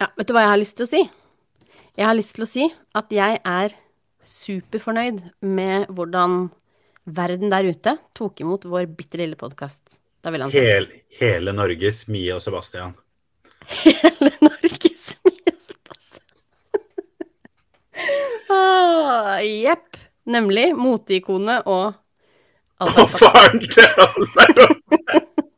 Ja, vet du hva jeg har lyst til å si? Jeg har lyst til å si at jeg er superfornøyd med hvordan verden der ute tok imot vår bitte lille podkast. Hele, hele Norges Mie og Sebastian. Hele Norges Mie og Sebastian. ah, Jepp. Nemlig moteikonet og Og faren til alle!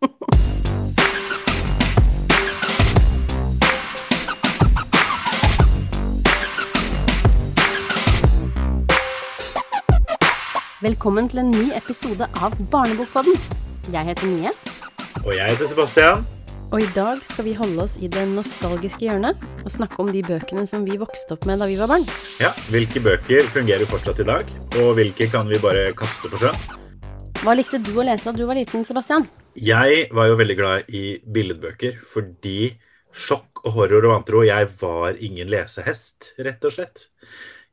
Velkommen til en ny episode av Barnebokpodden. Jeg heter Mie, Og jeg heter Sebastian. og i dag skal vi holde oss i det nostalgiske hjørnet og snakke om de bøkene som vi vokste opp med da vi var barn. Ja, Hvilke bøker fungerer fortsatt i dag, og hvilke kan vi bare kaste på sjøen? Hva likte du å lese da du var liten, Sebastian? Jeg var jo veldig glad i billedbøker fordi sjokk og horror og vantro Jeg var ingen lesehest, rett og slett.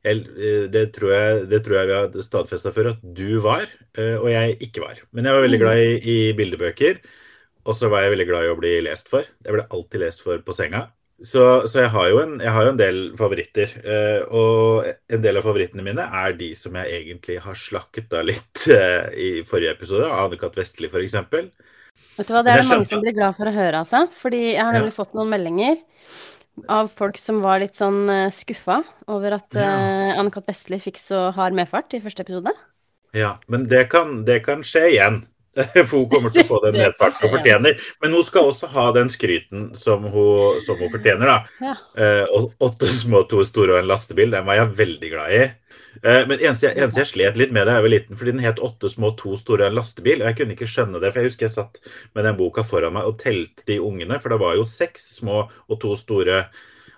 Eh, det, tror jeg, det tror jeg vi har stadfesta før at du var, eh, og jeg ikke var. Men jeg var veldig glad i, i bildebøker. Og så var jeg veldig glad i å bli lest for. Jeg ble alltid lest for på senga. Så, så jeg, har jo en, jeg har jo en del favoritter. eh, og en del av favorittene mine er de som jeg egentlig har slakket av litt i forrige episode. Anne-Kat. Vestli, f.eks. Vet du hva, Det er det mange som blir glad for å høre, altså. Fordi jeg har nemlig Ja. fått noen meldinger av folk som var litt sånn eh, skuffa over at Ja. uh, Anne-Kat. Vestli fikk så hard medfart i første episode. Ja, men det kan, det kan skje igjen. For hun kommer til å få den nedfarten hun fortjener. Men hun skal også ha den skryten som hun, som hun fortjener, da. Ja. Uh, åtte små, to store og en lastebil, den var jeg veldig glad i. Eh, men eneste jeg, eneste jeg slet litt med det, jeg var liten, fordi den het 'Åtte små, to store en lastebil'. Og jeg kunne ikke skjønne det, for jeg husker jeg satt med den boka foran meg og telte de ungene, for det var jo seks små og to store.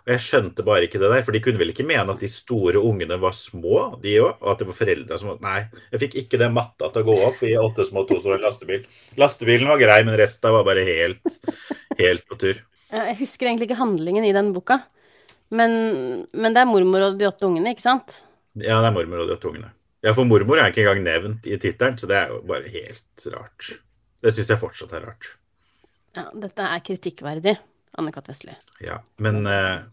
Og jeg skjønte bare ikke det der, for de kunne vel ikke mene at de store ungene var små, de òg? Og at det var foreldra som Nei, jeg fikk ikke den matta til å gå opp i åtte små, to store en lastebil. Lastebilen var grei, men resten var bare helt, helt på tur. Jeg husker egentlig ikke handlingen i den boka, men, men det er mormor og de åtte ungene, ikke sant? Ja, det er mormor og de åtte ungene. Ja, for mormor er ikke engang nevnt i tittelen, så det er jo bare helt rart. Det syns jeg fortsatt er rart. Ja, dette er kritikkverdig, Anne-Kat. Vestli. Ja, men uh,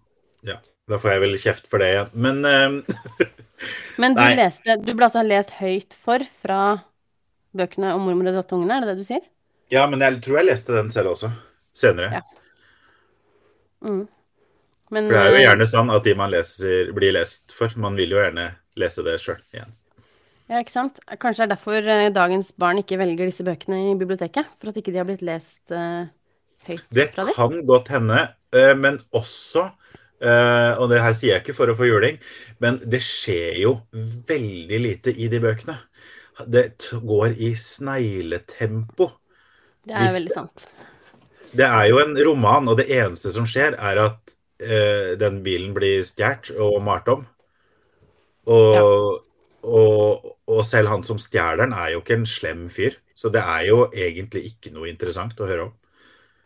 Ja, da får jeg vel kjeft for det igjen. Men uh, Men du leste Du ble altså lest høyt for fra bøkene om mormor og de åtte ungene, er det det du sier? Ja, men jeg tror jeg leste den selv også. Senere. Ja. Mm. Men For det er jo eh, gjerne sånn at de man leser, blir lest for, man vil jo gjerne lese det sjøl igjen. Ja, ikke sant? Kanskje det er derfor eh, dagens barn ikke velger disse bøkene i biblioteket? For at ikke de har blitt lest uh, høyt Det fra dem? kan godt hende, uh, men også uh, Og det her sier jeg ikke for å få juling, men det skjer jo veldig lite i de bøkene. Det går i snegletempo. Det er hvis- veldig sant. Det er jo en roman, og det eneste som skjer, er at eh, den bilen blir stjålet og malt om. Og, Ja. og, og selv han som stjeler den, er jo ikke en slem fyr. Så det er jo egentlig ikke noe interessant å høre om.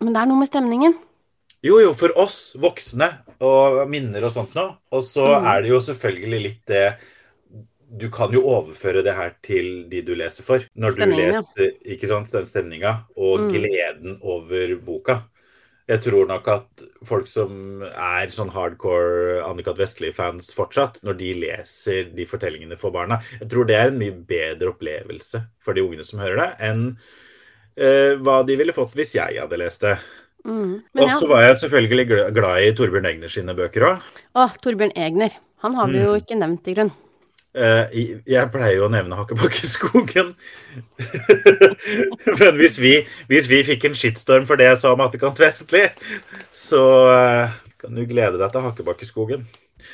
Men det er noe med stemningen. Jo, jo, for oss voksne og minner og sånt noe. Og så mm. er det jo selvfølgelig litt det Du kan jo overføre det her til de du leser for. Når Stemningen, du leser ikke sant, den stemninga og Mm. gleden over boka. Jeg tror nok at folk som er sånn hardcore Annikat Vestli-fans fortsatt, når de leser de fortellingene for barna, jeg tror det er en mye bedre opplevelse for de ungene som hører det, enn uh, hva de ville fått hvis jeg hadde lest det. Mm. og Og ja. så var jeg selvfølgelig glad i Torbjørn Egner sine bøker òg. Å, Torbjørn Egner. Han har vi jo Mm. ikke nevnt i grunn. Jeg pleier jo å nevne Hakkebakkeskogen. Men hvis vi, hvis vi fikk en shitstorm for det jeg sa om Attikant Vestli, så eh, kan du glede deg til Hakkebakkeskogen.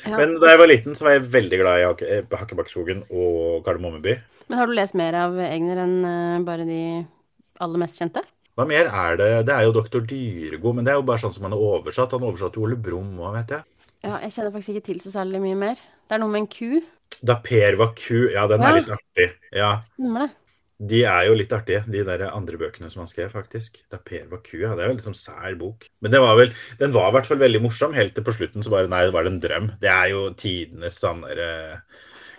Ja. Men da jeg var liten, så var jeg veldig glad i Hakke- eh, Hakkebakkeskogen og Kardemommeby. Men har du lest mer av Egner enn eh, bare de aller mest kjente? Hva mer er det? Det er jo Doktor Dyregod, men det er jo bare sånn som han har oversatt. Han oversatte Ole Brumm òg, vet jeg. Ja, jeg kjenner faktisk ikke til så særlig mye mer. Det er noe med en ku. Da Per var ku, ja, den Ja. er litt artig. Ja, Stemmer det? De er jo litt artige, de der andre bøkene som han skrev, faktisk. Da Per var ku, ja. Det er jo liksom sær bok. Men det var vel, den var i hvert fall veldig morsom, helt til på slutten så bare Nei, det var en drøm. Det er jo tidenes sånn derre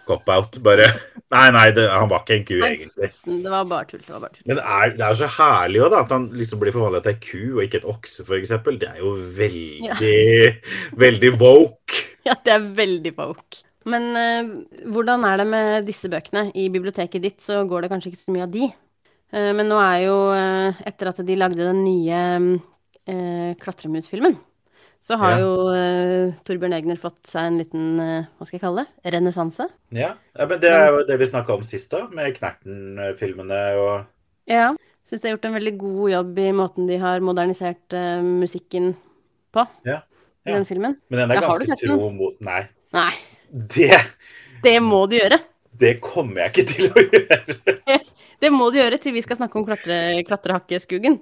cop-out. Bare Nei, nei, det, han var ikke en ku, egentlig. Det var bare tull. Det var bare tull. Men det er, det er jo så herlig også, da, at han liksom blir forvandla til ei ku og ikke et okse, f.eks. Det er jo veldig, veldig woke. Ja, det er veldig woke. Men eh, hvordan er det med disse bøkene? I biblioteket ditt så går det kanskje ikke så mye av de. Eh, men nå er jo, eh, etter at de lagde den nye eh, Klatremusfilmen, så har Ja. jo eh, Torbjørn Egner fått seg en liten, eh, hva skal jeg kalle det, renessanse. Ja, ja men Det er jo det vi snakka om sist, da, med Knerten-filmene og Ja. Syns de har gjort en veldig god jobb i måten de har modernisert musikken på Ja. i den filmen. Men den er Ja, ganske tro mot Nei. Nei, Det, det må du gjøre. det kommer jeg ikke til å gjøre. Det må du gjøre til vi skal snakke om klatre. Klatrehakkeskogen.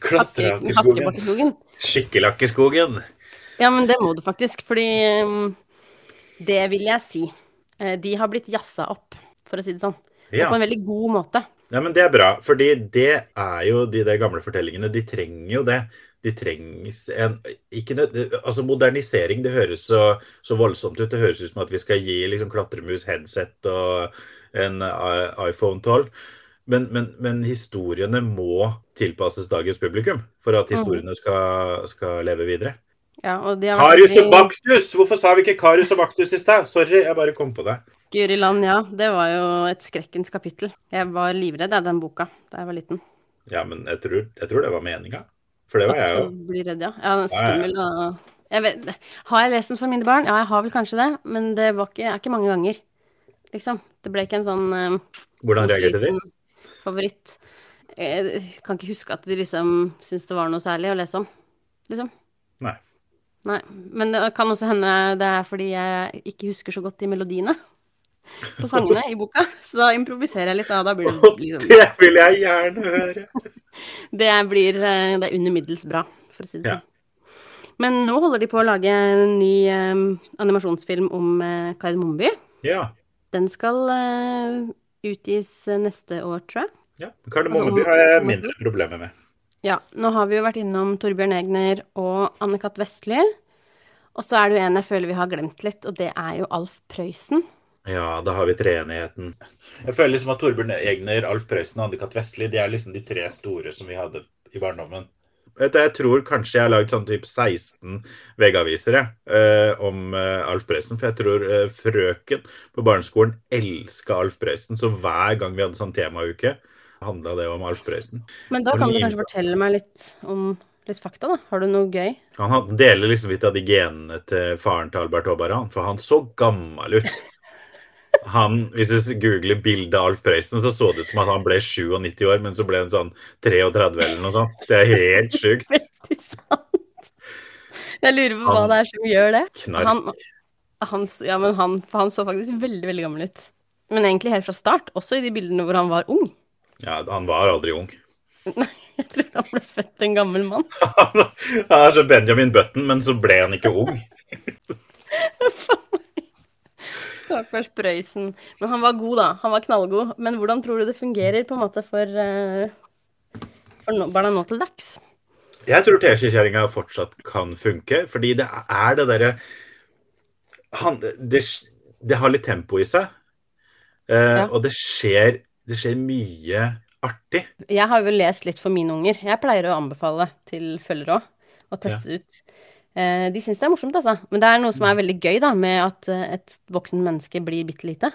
Klatrehakeskogen. Skikkelakkesskogen. Ja, men det må du faktisk, fordi um, det vil jeg si. Eh, De har blitt jazza opp, for å si det sånn. Ja. på en veldig god måte. ja, men det er bra. Fordi det er jo de der gamle fortellingene. De trenger jo det. De trengs en nød, Altså, modernisering, det høres så, så voldsomt ut. Det høres ut som at vi skal gi liksom klatremus headset og en iPhone 12. Men, men, men historiene må tilpasses dagens publikum for at historiene skal, skal leve videre. Ja, vært Karius og Baktus! Hvorfor sa vi ikke Karius og Baktus i stad? Sorry, jeg bare kom på det. Guri land, ja. Det var jo et skrekkens kapittel. Jeg var livredd av den boka da jeg var liten. Ja, men jeg tror, jeg tror det var meninga. For det var jeg jo. Blir redd, ja. Ja, skummel og jeg vet, Har jeg lest den for mine barn? Ja, jeg har vel kanskje det, men det var ikke, er ikke mange ganger. Liksom. Det ble ikke en sånn uh, Hvordan reagerte de? favoritt. Jeg kan ikke huske at de liksom syntes det var noe særlig å lese om, liksom. Nei. Nei. Men det kan også hende det er fordi jeg ikke husker så godt de melodiene på sangene i boka. Så da improviserer jeg litt, da. Da blir det liksom Det vil jeg gjerne høre. Det blir eh, det er under middels bra, for å si det Ja. sånn. Men nå holder de på å lage en ny eh, animasjonsfilm om eh, Kardemommeby. Ja. Den skal eh, utgis neste år, tror jeg. ja. Kardemommeby har jeg mindre problemer med. Ja, nå har vi jo vært innom Torbjørn Egner og Anne-Cath. Vestli. Og så er det jo en jeg føler vi har glemt litt, og det er jo Alf Prøysen. Ja, da har vi treenigheten. Jeg føler liksom at Torbjørn Egner, Alf Prøysen og Anne-Kat. Vestli de er liksom de tre store som vi hadde i barndommen. Jeg tror kanskje jeg har lagd sånn typ 16 veggaviser eh, om eh, Alf Prøysen. For jeg tror eh, frøken på barneskolen elska Alf Prøysen. Så hver gang vi hadde sånn temauke, handla det om Alf Prøysen. Men da kan du kanskje fortelle meg litt om litt fakta, da. Har du noe gøy? Han deler liksom litt av de genene til faren til Albert Håbaran, for han så gammel ut. Han, Hvis du googler bildet av Alf Prøysen, så så det ut som at han ble 97 år, men så ble han sånn 33 eller noe sånt. Det er helt sjukt. Jeg lurer på hva Han- det er som gjør det. Han, han, ja, men han, for han så faktisk veldig, veldig gammel ut. Men egentlig helt fra start, også i de bildene hvor han var ung. Ja, han var aldri ung. Nei, Jeg tror han ble født en gammel mann. Han er så Benjamin Button, men så ble han ikke ung. Stakkars Prøysen. Men han var god, da. Han var knallgod. Men hvordan tror du det fungerer på en måte for, eh, for barna nå til dags? Jeg tror teskjekjerringa fortsatt kan funke, fordi det er det derre han- det, det har litt tempo i seg, eh, Ja. og det skjer, det skjer mye artig. Jeg har jo lest litt for mine unger. Jeg pleier å anbefale til følgere òg, å teste ut. Eh, de syns det er morsomt, altså. Men det er noe som er veldig gøy, da, med at eh, et voksen menneske blir bitte lite.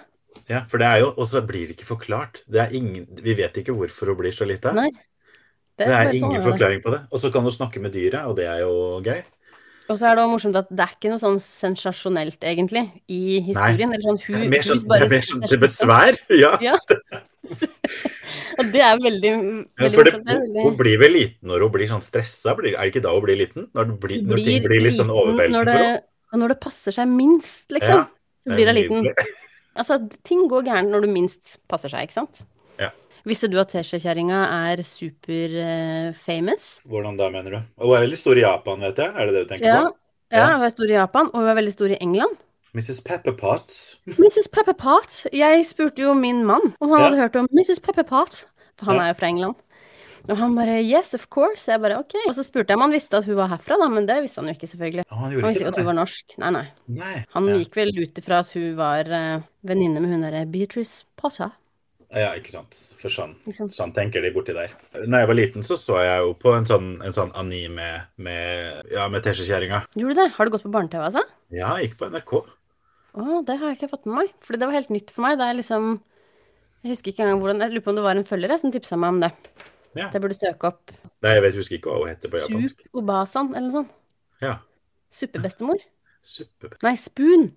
Ja, for det er jo, Og så blir det ikke forklart. Det er ingen, vi vet ikke hvorfor hun blir så lite. Det, det er ingen sånn, det. forklaring på det. Og så kan hun snakke med dyret, og det er jo gøy. Og så er det også morsomt at det er ikke noe sånn sensasjonelt, egentlig, i historien. Eller sånn, Det hun, er mer sånn, det er mer sånn til besvær. Ja. Ja. Og det er veldig, Ja, veldig for det, morsomt. Det veldig... Hun blir vel liten når hun blir sånn stressa? Er det ikke da hun blir liten? Når, det blir, når ting blir litt sånn overveldende for henne? Når det passer seg minst, liksom. Ja, så blir hun liten. Altså, ting går gærent når du minst passer seg, ikke sant? Ja. Visste du at teskjekjerringa er super-famous? Hvordan da, mener du? Og hun er veldig stor i Japan, vet jeg. Er det det du tenker ja. på? ja, Ja. hun er stor i Japan, og hun er veldig stor i England. Mrs. Pepper Potts. Mrs. Pepperpot. Jeg spurte jo min mann om han Ja. hadde hørt om Mrs. Pepperpot, for han Ja. er jo fra England. Og han bare yes, of course. Jeg bare ok. Og så spurte jeg om han visste at hun var herfra, da, men det visste han jo ikke, selvfølgelig. Han Han visste ikke at hun var norsk. Nei, nei. Nei. Han ja. gikk vel ut ifra at hun var uh, venninne med hun derre Beatrice Potter. ja, ikke sant. For sånn, sånn tenker de borti der. Da jeg var liten, så så jeg jo på en sånn, en sånn anime med, ja, med teskjekjerringa. Gjorde du det? Har du gått på barne-TV, altså? Ja, jeg gikk på NRK. Å, det har jeg ikke fått med meg. For det var helt nytt for meg. Det er liksom Jeg husker ikke engang hvordan Jeg lurer på om det var en følger som tipsa meg om det. Ja. Jeg burde søke opp Nei, jeg vet, husker ikke hva hun heter på japansk. Sup Obasan, eller noe sånt. Ja. Suppebestemor? Suppe... Nei, spoon.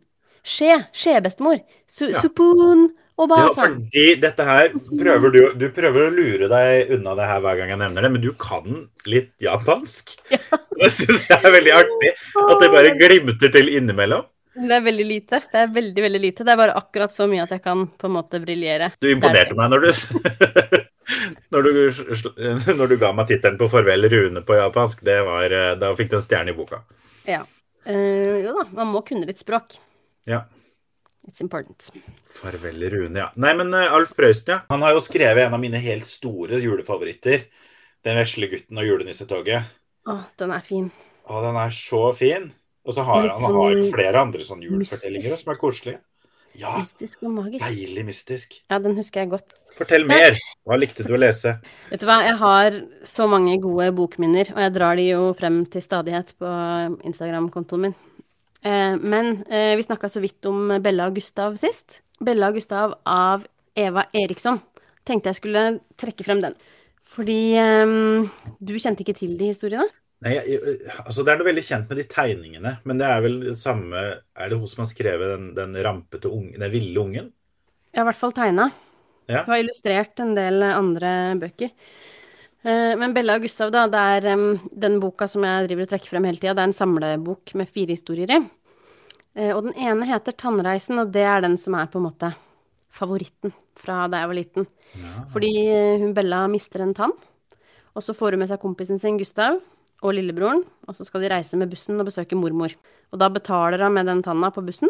Skje. Skjebestemor. Su Ja. Supun Ja, fordi dette her prøver du Du prøver å lure deg unna det her hver gang jeg nevner det, men du kan litt japansk. Det syns jeg er veldig artig. At det bare glimter til innimellom. Det er veldig lite. Det er veldig, veldig lite. Det er bare akkurat så mye at jeg kan på en måte briljere. Du imponerte meg når du når du, når du ga meg tittelen på 'Farvel, Rune' på japansk. Det var, eh, Da fikk du en stjerne i boka. Ja. Uh, jo da, man må kunne litt språk. Ja. It's important. Farvel, Rune, ja. Nei, men uh, Alf Prøysen, ja. Han har jo skrevet en av mine helt store julefavoritter. 'Den vesle gutten og julenissetoget'. Å, den er fin. Å, den er så fin. Og så har han, han har sånn flere andre sånne julefortellinger som er koselige. Ja, Mystisk og magisk. deilig mystisk. Ja, den husker jeg godt. Fortell mer. Hva likte du å lese? Vet du hva, jeg har så mange gode bokminner, og jeg drar de jo frem til stadighet på Instagram-kontoen min. Eh, men eh, vi snakka så vidt om Bella og Gustav sist. Bella og Gustav av Eva Eriksson. Tenkte jeg skulle trekke frem den. Fordi um, du kjente ikke til de historiene? Nei, jeg, altså Det er noe veldig kjent med de tegningene, men det er vel det samme Er det hun som har skrevet den, den rampete unge, den ville ungen? Har i hvert fall tegna. Ja. Hun har illustrert en del andre bøker. Eh, Men Bella og Gustav, da, det er den boka som jeg driver og trekker frem hele tida. Det er en samlebok med fire historier i. Eh, Og den ene heter 'Tannreisen', og det er den som er på en måte favoritten fra da jeg var liten. Fordi eh, hun Bella mister en tann, og så får hun med seg kompisen sin Gustav og lillebroren, og så skal de reise med bussen og besøke mormor. Og da betaler hun med den tanna på bussen,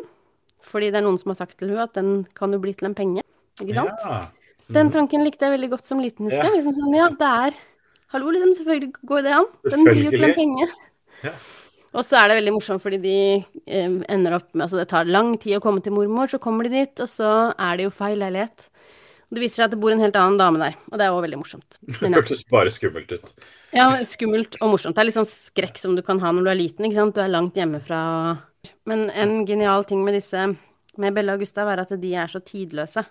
fordi det er noen som har sagt til henne at den kan jo bli til en penge. Ikke sant? Ja. Den tanken likte jeg veldig godt som liten, husker jeg. Ja. Liksom sånn, ja, det er Hallo, liksom, selvfølgelig går det an. Den blir jo til en penge. Ja. Og så er det veldig morsomt fordi de eh, ender opp med Altså, det tar lang tid å komme til mormor, så kommer de dit, og så er det jo feil leilighet. Det viser seg at det bor en helt annen dame der, og det er òg veldig morsomt. Det hørtes bare skummelt ut. ja, skummelt og morsomt. Det er litt sånn skrekk som du kan ha når du er liten, ikke sant. Du er langt hjemmefra. Men en genial ting med disse, med Bella og Gustav, er at de er så tidløse.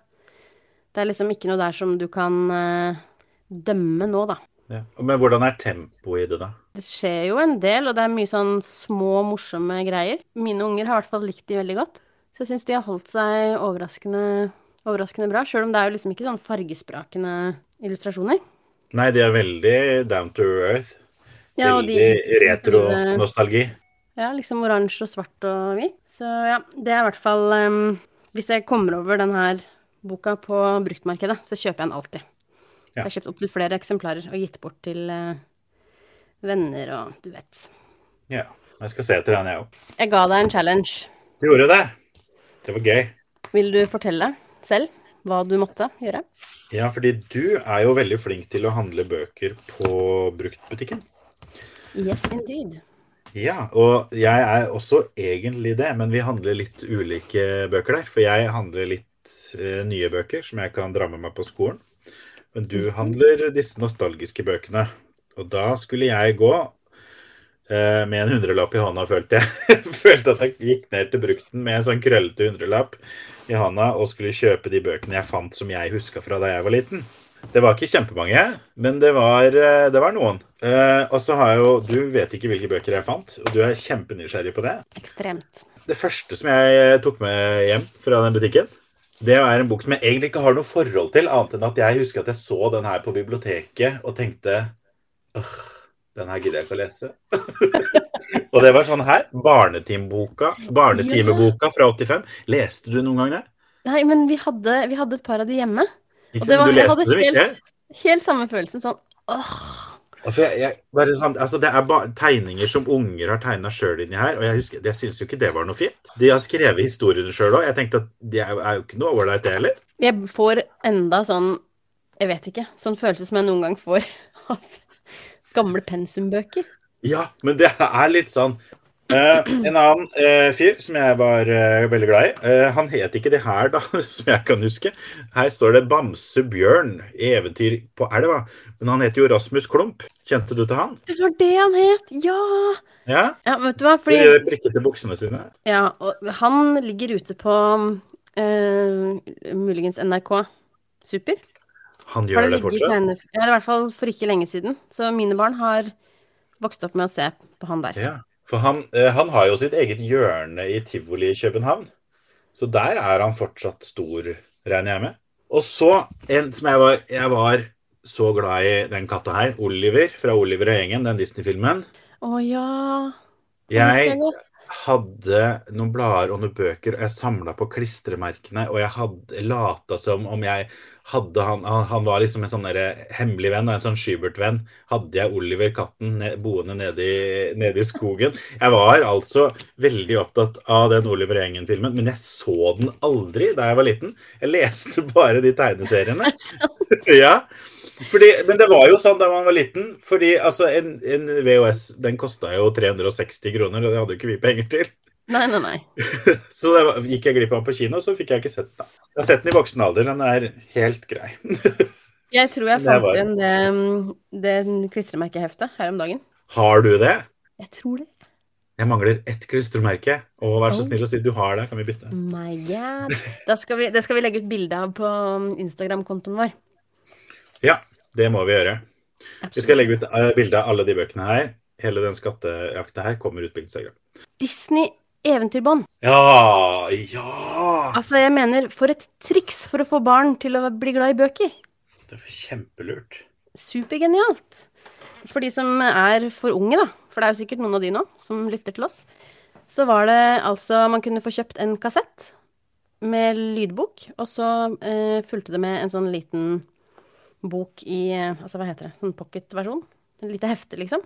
Det er liksom ikke noe der som du kan uh, dømme nå, da. Ja. Men hvordan er tempoet i det, da? Det skjer jo en del, og det er mye sånn små, morsomme greier. Mine unger har i hvert fall likt de veldig godt. Så jeg syns de har holdt seg overraskende, overraskende bra, sjøl om det er jo liksom ikke sånn fargesprakende illustrasjoner. Nei, de er veldig down to earth. Ja, og veldig retro-nostalgi. Ja, liksom oransje og svart og hvit. Så ja, det er i hvert fall um, Hvis jeg kommer over den her boka på bruktmarkedet, så kjøper jeg den alltid. Ja. Jeg har kjøpt opptil flere eksemplarer og gitt bort til uh, venner og du vet. Ja. Jeg skal se etter den, jeg òg. Jeg ga deg en challenge. Du gjorde det. Det var gøy. Vil du fortelle selv hva du måtte gjøre? Ja, fordi du er jo veldig flink til å handle bøker på bruktbutikken. Yes, indeed. Ja, og jeg er også egentlig det, men vi handler litt ulike bøker der. For jeg handler litt eh, nye bøker som jeg kan dra med meg på skolen. Men du handler disse nostalgiske bøkene. Og da skulle jeg gå eh, med en hundrelapp i hånda, følte jeg. følte at jeg gikk ned til brukten med en sånn krøllete hundrelapp i hånda og skulle kjøpe de bøkene jeg fant som jeg huska fra da jeg var liten. Det var ikke kjempemange, men det var, eh, det var noen. Uh, og så har jeg jo Du vet ikke hvilke bøker jeg fant, og du er kjempenysgjerrig på det. Ekstremt. Det første som jeg tok med hjem fra den butikken, det er en bok som jeg egentlig ikke har noe forhold til, annet enn at jeg husker at jeg så den her på biblioteket og tenkte Åh, den her gidder jeg ikke å lese. og det var sånn her. Barnetimeboka. Barnetimeboka fra 85. Leste du noen gang det? Nei, men vi hadde, vi hadde et par av de hjemme. Ikke Og det var, du jeg leste hadde ikke? helt, helt samme følelsen. Sånn åh. Jeg, jeg, bare sånn, altså det er bare tegninger som unger har tegna sjøl inni her, og jeg, husker, jeg syns jo ikke det var noe fint. De har skrevet historiene sjøl òg. Jeg tenkte at det er, er jo ikke noe ålreit, det heller. Jeg får enda sånn Jeg vet ikke. Sånn følelse som jeg noen gang får Gamle pensumbøker. Ja, men det er litt sånn Uh, En annen uh, fyr som jeg var uh, veldig glad i, han het ikke det her, da, som jeg kan huske. Her står det Bamse Bjørn, eventyr på elva. Men han heter jo Rasmus Klump. Kjente du til han? Det var det han het! Ja! Ja? Ja, vet du hva, De prikkete buksene sine. Ja, og han ligger ute på muligens NRK Super. Han gjør det det fortsatt. tegne... Ja, i hvert fall for ikke lenge siden. Så mine barn har vokst opp med å se på han der. Ja, for han, eh, han har jo sitt eget hjørne i tivoli i København. Så der er han fortsatt stor, regner jeg med. Og så en som jeg var, jeg var så glad i den katta her, Oliver fra Oliver og gjengen, den Disney-filmen. Å ja. Jeg. Hadde noen blader og noen bøker, og jeg samla på klistremerkene, og jeg hadde lata som om jeg hadde han Han, var liksom en sånn derre hemmelig venn, en sånn Schubert-venn. Hadde jeg Oliver katten ned, boende nede i, nede i skogen? Jeg var altså veldig opptatt av den Oliver Engen-filmen, men jeg så den aldri da jeg var liten. Jeg leste bare de tegneseriene. ja. Fordi, men det var jo sånn da man var liten, fordi altså, en, en VHS den kosta jo 360 kroner, og det hadde jo ikke vi penger til. Nei, nei, nei. Så det var, gikk jeg glipp av den på kino, så fikk jeg ikke sett den. Jeg har sett den i voksen alder, den er helt grei. Jeg tror jeg fant igjen det, det klistremerkeheftet her om dagen. Har du det? Jeg tror det. Jeg mangler ett klistremerke. Og vær så snill å si du har det, kan vi bytte? My god. Skal vi, det skal vi legge ut bilde av på Instagram-kontoen vår. Ja, det må vi gjøre. Vi skal legge ut eh, bilde av alle de bøkene her. Hele den skattejakta her kommer ut på Instagram. Disney eventyrbånd. Ja, ja! Altså, jeg mener, for et triks for å få barn til å bli glad i bøker. Det var kjempelurt. Supergenialt. For de som er for unge, da, for det er jo sikkert noen av de nå som lytter til oss, så var det altså Man kunne få kjøpt en kassett med lydbok, og så eh, fulgte det med en sånn liten bok i Altså, hva heter det? Sånn pocketversjon? Et lite hefte, liksom.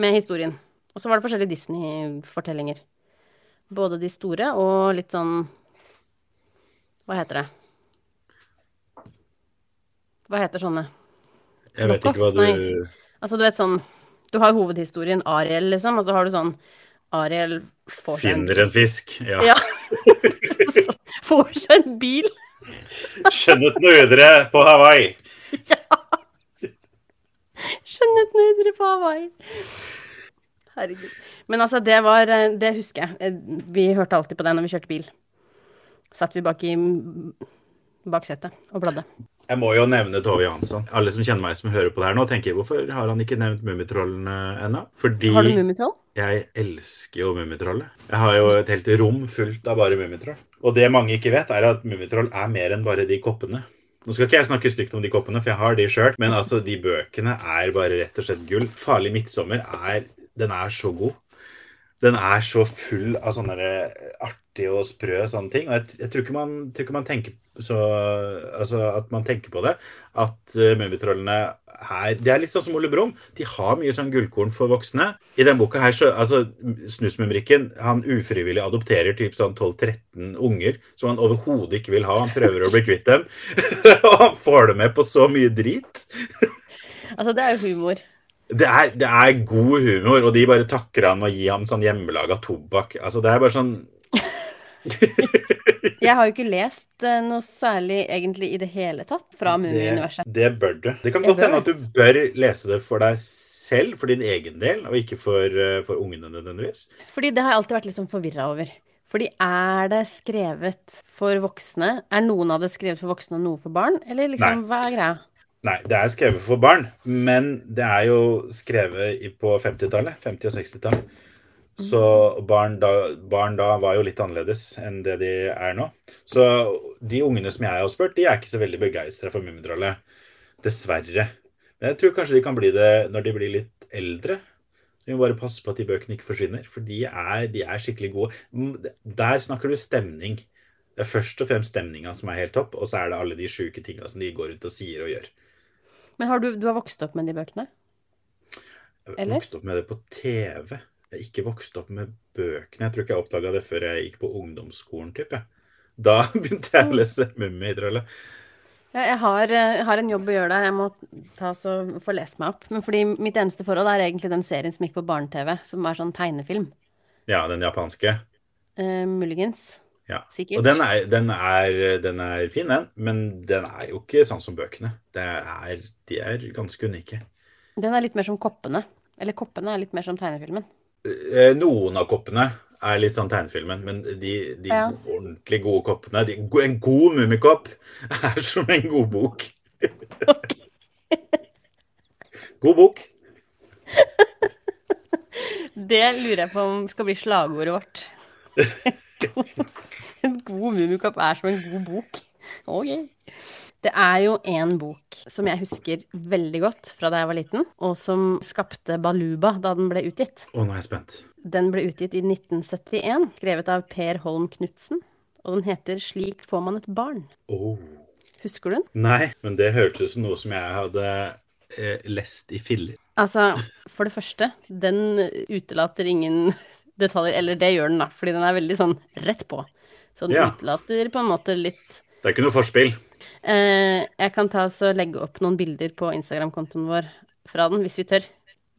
Med historien. Og så var det forskjellige Disney-fortellinger. Både de store og litt sånn Hva heter det? Hva heter sånne? Jeg vet ikke hva du du Altså, du vet sånn Du har hovedhistorien Ariel, liksom, og så har du sånn Ariel får finner en fisk. Ja. Ja. får seg en bil. videre på Hawaii. Skjønnhetsnødere på Hawaii. Herregud. Men altså, det var eh, Det husker jeg. Eh, Vi hørte alltid på det når vi kjørte bil. Satt vi bak i baksetet og bladde. Jeg må jo nevne Tove Jansson. Alle som kjenner meg som hører på det her nå, tenker hvorfor har han ikke nevnt Mummitrollene ennå? Fordi Har du Mummitroll? jeg elsker jo Mummitrollet. Jeg har jo et helt rom fullt av bare Mummitroll. Og det mange ikke vet, er at Mummitroll er mer enn bare de koppene. Nå skal ikke jeg snakke stygt om de koppene, for jeg har de sjøl, men altså, de bøkene er bare rett og slett gull. 'Farlig midtsommer' er Den er så god. Den er så full av sånne artige og sprø sånne ting. Og jeg, jeg tror, ikke man, tror ikke man tenker så Altså at man tenker på det. At uh, Mummitrollene her Det er litt sånn som Ole Brumm. De har mye sånn gullkorn for voksne. I denne boka her, så altså Snusmumrikken han ufrivillig adopterer typ sånn 12-13 unger som han overhodet ikke vil ha. Han prøver å bli kvitt dem. og han får det med på så mye drit. Altså, det er jo humor. Det er, det er god humor, og de bare takker han med å gi ham sånn hjemmelaga tobakk. Altså, det er bare sånn Jeg har jo ikke lest eh, noe særlig egentlig i det hele tatt fra Mummiuniverset. Det, det bør du. Det kan godt hende at du bør lese det for deg selv, for din egen del, og ikke for, eh, for ungene nødvendigvis. Fordi det har jeg alltid vært litt sånn forvirra over. Fordi er det skrevet for voksne? Er noen av det skrevet for voksne og noe for barn? Eller liksom, Nei. hva er greia? Nei, det er skrevet for barn, men det er jo skrevet på 50-tallet. 50- og 60-tallet. Så barn da, barn da var jo litt annerledes enn det de er nå. Så de ungene som jeg har spurt, de er ikke så veldig begeistra for Mummitrollet. Dessverre. Men jeg tror kanskje de kan bli det når de blir litt eldre. Så vi må bare passe på at de bøkene ikke forsvinner, for de er, de er skikkelig gode. Mm, Der snakker du stemning. Det er først og fremst stemninga som er helt topp, og så er det alle de sjuke tinga som de går rundt og sier og gjør. Men har du, du har vokst opp med de bøkene? Jeg Eller? vokst opp med det på TV. Jeg har ikke vokst opp med bøkene. Jeg tror ikke jeg oppdaga det før jeg gikk på ungdomsskolen. type. Da begynte jeg å lese Mummitrollet. Ja, jeg har, eh, jeg har en jobb å gjøre der. Jeg må ta så få lest meg opp. Men fordi mitt eneste forhold er egentlig den serien som gikk på barne-TV, som er sånn tegnefilm. Ja, den japanske. Eh, muligens. Ja. Sikkert. Og den er, den, er, den er fin, den. Men den er jo ikke sånn som bøkene. Det er, de er ganske unike. Den er litt mer som Koppene. Eller Koppene er litt mer som tegnefilmen. Eh, Noen av koppene er litt sånn tegnefilmen, men de, de Ja. ordentlig gode koppene de, En god mummikopp er som en god bok. God bok. Det lurer jeg på om skal bli slagordet vårt. en god mummikopp er som en god bok. Ok. Det er jo en bok som jeg husker veldig godt fra da jeg var liten, og som skapte Baluba da den ble utgitt. Å, nå er jeg spent. Den ble utgitt i 1971, skrevet av Per Holm Knutsen, og den heter 'Slik får man et barn'. Oh. Husker du den? Nei, men det hørtes ut som noe som jeg hadde eh, lest i filler. Altså, for det første, den utelater ingen detaljer, eller det gjør den da, fordi den er veldig sånn rett på. Så den Ja. utelater på en måte litt Det er ikke noe forspill. eh, Jeg kan ta og legge opp noen bilder på Instagram-kontoen vår fra den, hvis vi tør.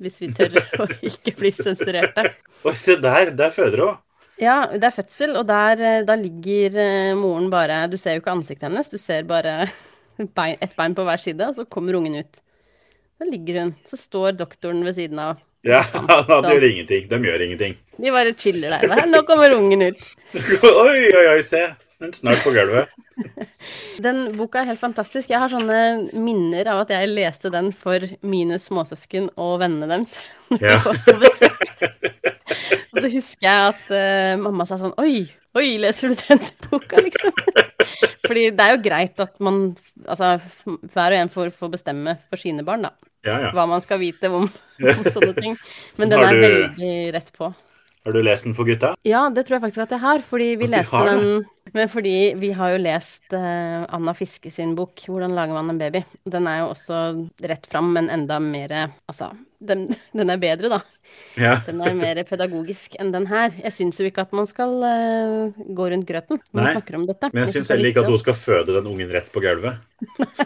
Hvis vi tør å ikke bli sensurerte. Oi, se der! Der føder hun. Ja, det er fødsel, og der, eh, da ligger eh, moren bare Du ser jo ikke ansiktet hennes, du ser bare bein, ett bein på hver side, og så kommer ungen ut. Da ligger hun. Så står doktoren ved siden av. Ja, de gjør ingenting. De gjør ingenting. De bare chiller der. Bare, Nå kommer ungen ut. Oi, oi, oi, se! Den snørr på gulvet. Den boka er helt fantastisk. Jeg har sånne minner av at jeg leste den for mine småsøsken og vennene deres. Ja. Og så husker jeg at uh, mamma sa sånn Oi, oi, leser du den boka, liksom? Fordi det er jo greit at man Altså, hver og en får, får bestemme for sine barn, da. Ja, ja. Hva man skal vite om, om sånne ting. Men den er du- veldig rett på. Har du lest den for gutta? Ja, det tror jeg faktisk at jeg har, fordi vi At leste har den Men fordi vi har jo lest uh, Anna Fiske sin bok 'Hvordan lager man en baby'. Den er jo også rett fram, men enda mer Altså, den, den er bedre, da. Ja. Den er mer pedagogisk enn den her. Jeg syns jo ikke at man skal uh, gå rundt grøten når man snakker om dette. Men jeg syns er heller ikke at hun skal føde den ungen rett på gulvet.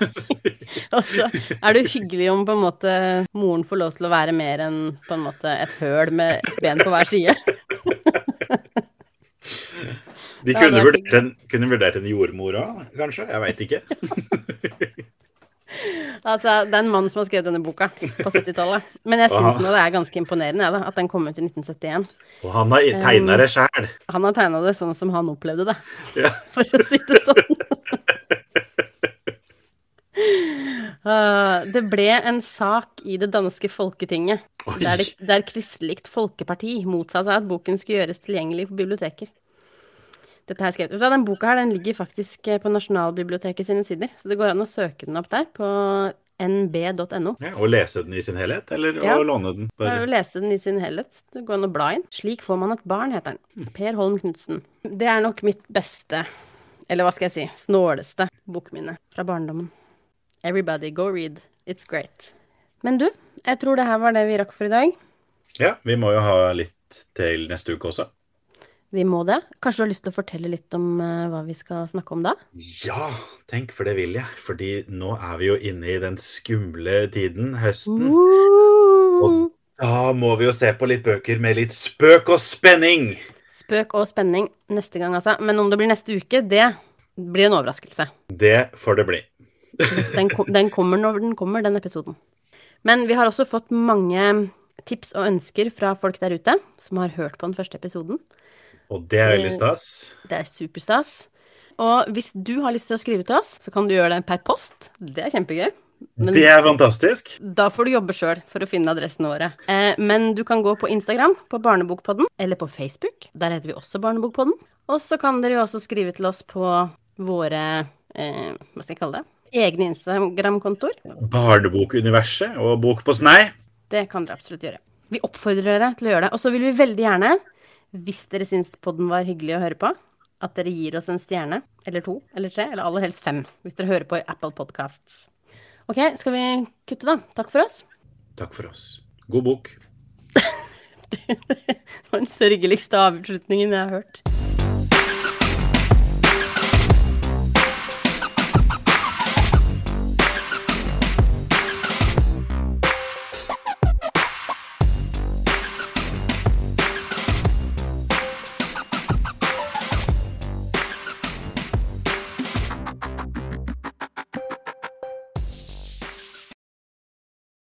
Og så er det jo hyggelig om på en måte moren får lov til å være mer enn på en måte et høl med ben på hver side. De kunne er vurdert en, kunne vurdert en jordmor òg, kanskje? Jeg veit ikke. Altså, det er en mann som har skrevet denne boka på 70-tallet. Men jeg syns nå det er ganske imponerende, da, at den kom ut i 1971. Og han har tegna det sjæl. Han har tegna det sånn som han opplevde det, Ja. for å si det sånn. Uh, Det ble en sak i det danske folketinget der, det, der Kristelig Folkeparti motsa seg at boken skulle gjøres tilgjengelig på biblioteker. Dette her skrevet. Den boka her den ligger faktisk eh, på Nasjonalbiblioteket sine sider, så det går an å søke den opp der på nb.no. Ja, og lese den i sin helhet, eller Ja. å låne den? Bare. Ja, lese den i sin helhet. Det går an å bla inn. 'Slik får man et barn', heter den. Per Holm Knutsen. Det er nok mitt beste, eller hva skal jeg si, snåleste bokminne fra barndommen. Everybody go read. It's great. Men du, jeg tror det her var det vi rakk for i dag. Ja, vi må jo ha litt til neste uke også. Vi må det. Kanskje du har lyst til å fortelle litt om eh, hva vi skal snakke om da? Ja, tenk, for det vil jeg. Fordi nå er vi jo inne i den skumle tiden, høsten. Og Da må vi jo se på litt bøker med litt spøk og spenning. Spøk og spenning neste gang, altså. Men om det blir neste uke, det blir en overraskelse. Det får det bli. Den, kom, den kommer når den kommer, den episoden. Men vi har også fått mange tips og ønsker fra folk der ute som har hørt på den første episoden. Og det er veldig stas. Det er superstas. Og hvis du har lyst til å skrive til oss, så kan du gjøre det per post. Det er kjempegøy. Men Det er fantastisk. da får du jobbe sjøl for å finne adressene våre. Eh, men du kan gå på Instagram, på Barnebokpodden, eller på Facebook. Der heter vi også Barnebokpodden. Og så kan dere jo også skrive til oss på våre eh, Hva skal jeg kalle det? Egne Instagram-kontoer. Barnebokuniverset og Bok på snei. Det kan dere absolutt gjøre. Vi oppfordrer dere til å gjøre det. Og så vil vi veldig gjerne, hvis dere syns podden var hyggelig å høre på, at dere gir oss en stjerne, eller to, eller tre, eller aller helst fem, hvis dere hører på i Apple Podcasts. Ok, skal vi kutte, da? Takk for oss. Takk for oss. God bok. Det var den sørgeligste avslutningen jeg har hørt.